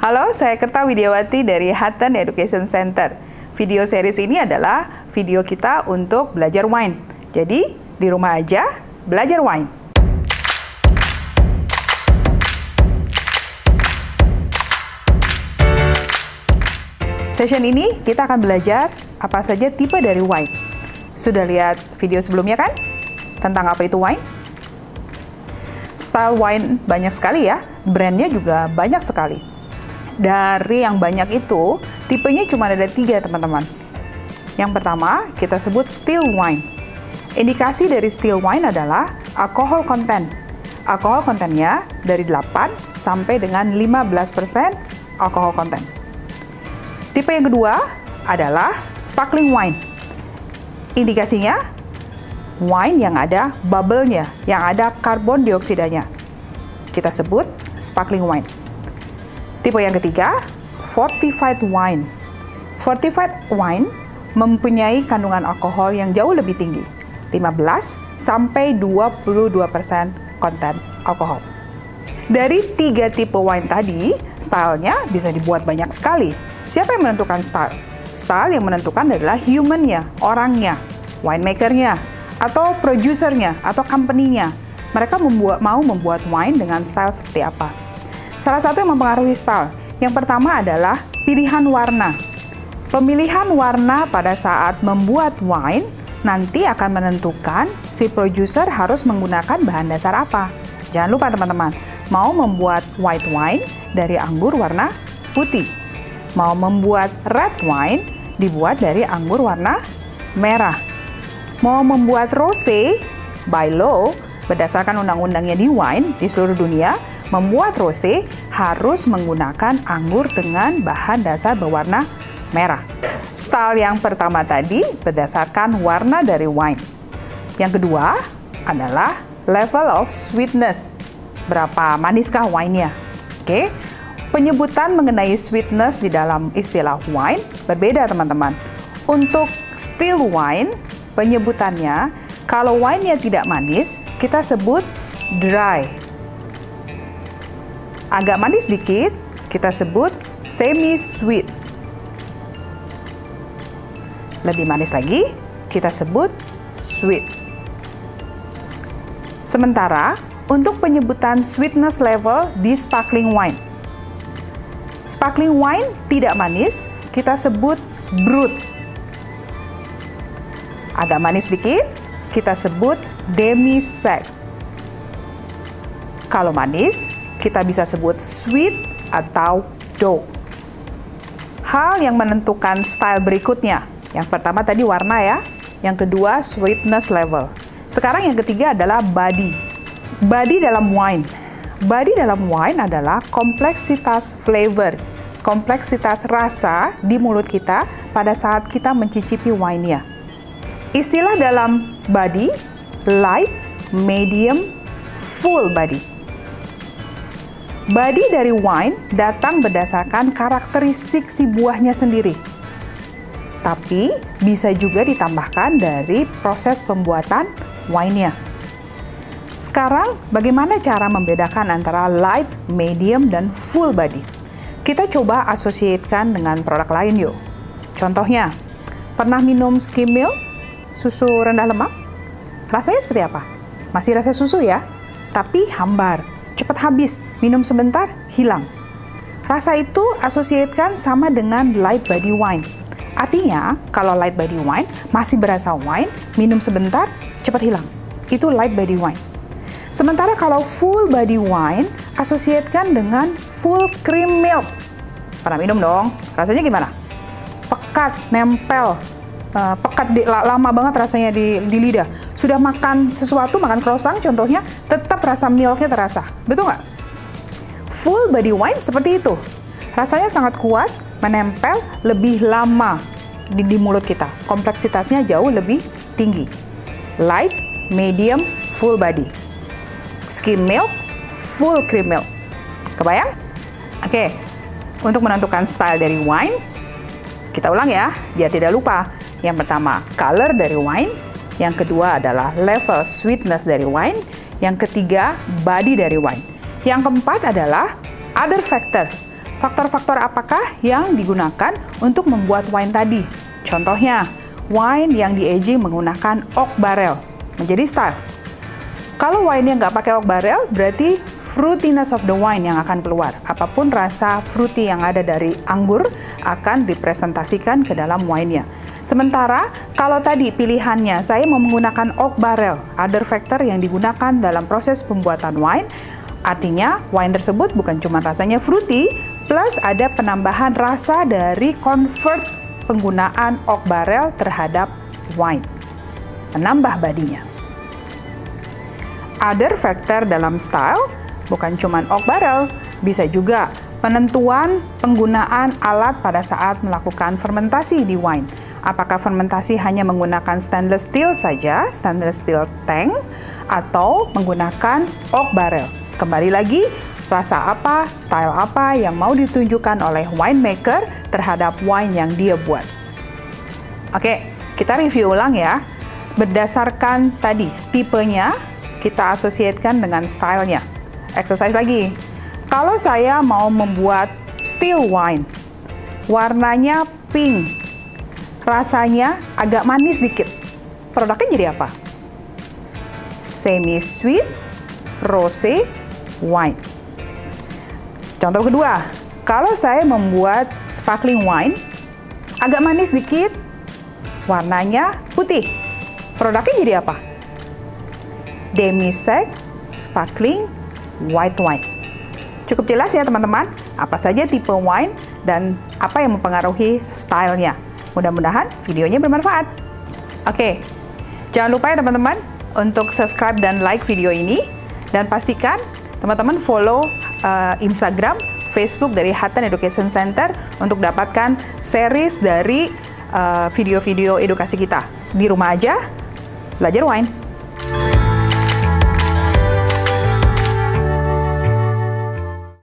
Halo, saya Kerta Widiawati dari Hutton Education Center. Video series ini adalah video kita untuk belajar wine. Jadi, di rumah aja belajar wine. Session ini kita akan belajar apa saja tipe dari wine. Sudah lihat video sebelumnya kan? Tentang apa itu wine? Style wine banyak sekali ya, brandnya juga banyak sekali. Dari yang banyak itu, tipenya cuma ada tiga teman-teman. Yang pertama, kita sebut still wine. Indikasi dari still wine adalah alkohol content. Alkohol kontennya dari 8 sampai dengan 15% alkohol content. Tipe yang kedua adalah sparkling wine. Indikasinya wine yang ada bubble-nya, yang ada karbon dioksidanya. Kita sebut sparkling wine. Tipe yang ketiga, fortified wine. Fortified wine mempunyai kandungan alkohol yang jauh lebih tinggi, 15 sampai 22% konten alkohol. Dari tiga tipe wine tadi, stylenya bisa dibuat banyak sekali. Siapa yang menentukan style? Style yang menentukan adalah humannya, orangnya, winemakernya, atau produsernya, atau company-nya. Mereka membuat, mau membuat wine dengan style seperti apa. Salah satu yang mempengaruhi style. Yang pertama adalah pilihan warna. Pemilihan warna pada saat membuat wine nanti akan menentukan si producer harus menggunakan bahan dasar apa. Jangan lupa teman-teman, mau membuat white wine dari anggur warna putih. Mau membuat red wine dibuat dari anggur warna merah. Mau membuat rosé by law berdasarkan undang-undangnya di wine di seluruh dunia Membuat rosé harus menggunakan anggur dengan bahan dasar berwarna merah. Style yang pertama tadi berdasarkan warna dari wine. Yang kedua adalah level of sweetness. Berapa maniskah wine-nya? Oke. Penyebutan mengenai sweetness di dalam istilah wine berbeda, teman-teman. Untuk still wine, penyebutannya kalau wine-nya tidak manis, kita sebut dry agak manis dikit, kita sebut semi sweet. Lebih manis lagi, kita sebut sweet. Sementara untuk penyebutan sweetness level di sparkling wine. Sparkling wine tidak manis, kita sebut brut. Agak manis dikit, kita sebut demi sec. Kalau manis, kita bisa sebut sweet atau dough. Hal yang menentukan style berikutnya. Yang pertama tadi warna ya, yang kedua sweetness level. Sekarang yang ketiga adalah body. Body dalam wine. Body dalam wine adalah kompleksitas flavor, kompleksitas rasa di mulut kita pada saat kita mencicipi wine-nya. Istilah dalam body, light, medium, full body. Body dari wine datang berdasarkan karakteristik si buahnya sendiri. Tapi bisa juga ditambahkan dari proses pembuatan wine-nya. Sekarang, bagaimana cara membedakan antara light, medium, dan full body? Kita coba asosiatkan dengan produk lain yuk. Contohnya, pernah minum skim milk, susu rendah lemak? Rasanya seperti apa? Masih rasa susu ya, tapi hambar cepat habis, minum sebentar, hilang. Rasa itu asosiatkan sama dengan light body wine. Artinya, kalau light body wine masih berasa wine, minum sebentar, cepat hilang. Itu light body wine. Sementara kalau full body wine, asosiatkan dengan full cream milk. Pernah minum dong? Rasanya gimana? Pekat, nempel, uh, pekat di, lama banget rasanya di, di lidah sudah makan sesuatu, makan croissant contohnya, tetap rasa milknya terasa. Betul nggak? Full body wine seperti itu. Rasanya sangat kuat, menempel lebih lama di, di mulut kita. Kompleksitasnya jauh lebih tinggi. Light, medium, full body. Skim milk, full cream milk. Kebayang? Oke, untuk menentukan style dari wine, kita ulang ya, biar tidak lupa. Yang pertama, color dari wine yang kedua adalah level sweetness dari wine. Yang ketiga, body dari wine. Yang keempat adalah other factor. faktor-faktor apakah yang digunakan untuk membuat wine tadi? Contohnya, wine yang di-aging menggunakan oak barrel menjadi style. Kalau wine yang nggak pakai oak barrel, berarti fruitiness of the wine yang akan keluar. Apa pun rasa fruity yang ada dari anggur akan dipresentasikan ke dalam wine-nya. Sementara kalau tadi pilihannya saya mau menggunakan oak barrel, other factor yang digunakan dalam proses pembuatan wine, artinya wine tersebut bukan cuma rasanya fruity, plus ada penambahan rasa dari convert penggunaan oak barrel terhadap wine, menambah badinya. Other factor dalam style bukan cuma oak barrel, bisa juga penentuan penggunaan alat pada saat melakukan fermentasi di wine Apakah fermentasi hanya menggunakan stainless steel saja, stainless steel tank, atau menggunakan oak barrel? Kembali lagi, rasa apa, style apa yang mau ditunjukkan oleh winemaker terhadap wine yang dia buat. Oke, kita review ulang ya. Berdasarkan tadi tipenya, kita asosiasikan dengan stylenya. Exercise lagi. Kalau saya mau membuat still wine, warnanya pink, rasanya agak manis dikit. Produknya jadi apa? Semi sweet rose wine. Contoh kedua, kalau saya membuat sparkling wine agak manis dikit, warnanya putih. Produknya jadi apa? Demi sec sparkling white wine. Cukup jelas ya teman-teman, apa saja tipe wine dan apa yang mempengaruhi stylenya. Mudah-mudahan videonya bermanfaat. Oke, jangan lupa ya teman-teman untuk subscribe dan like video ini dan pastikan teman-teman follow uh, Instagram, Facebook dari Hatan Education Center untuk dapatkan series dari uh, video-video uh, edukasi kita. Di rumah aja, belajar wine.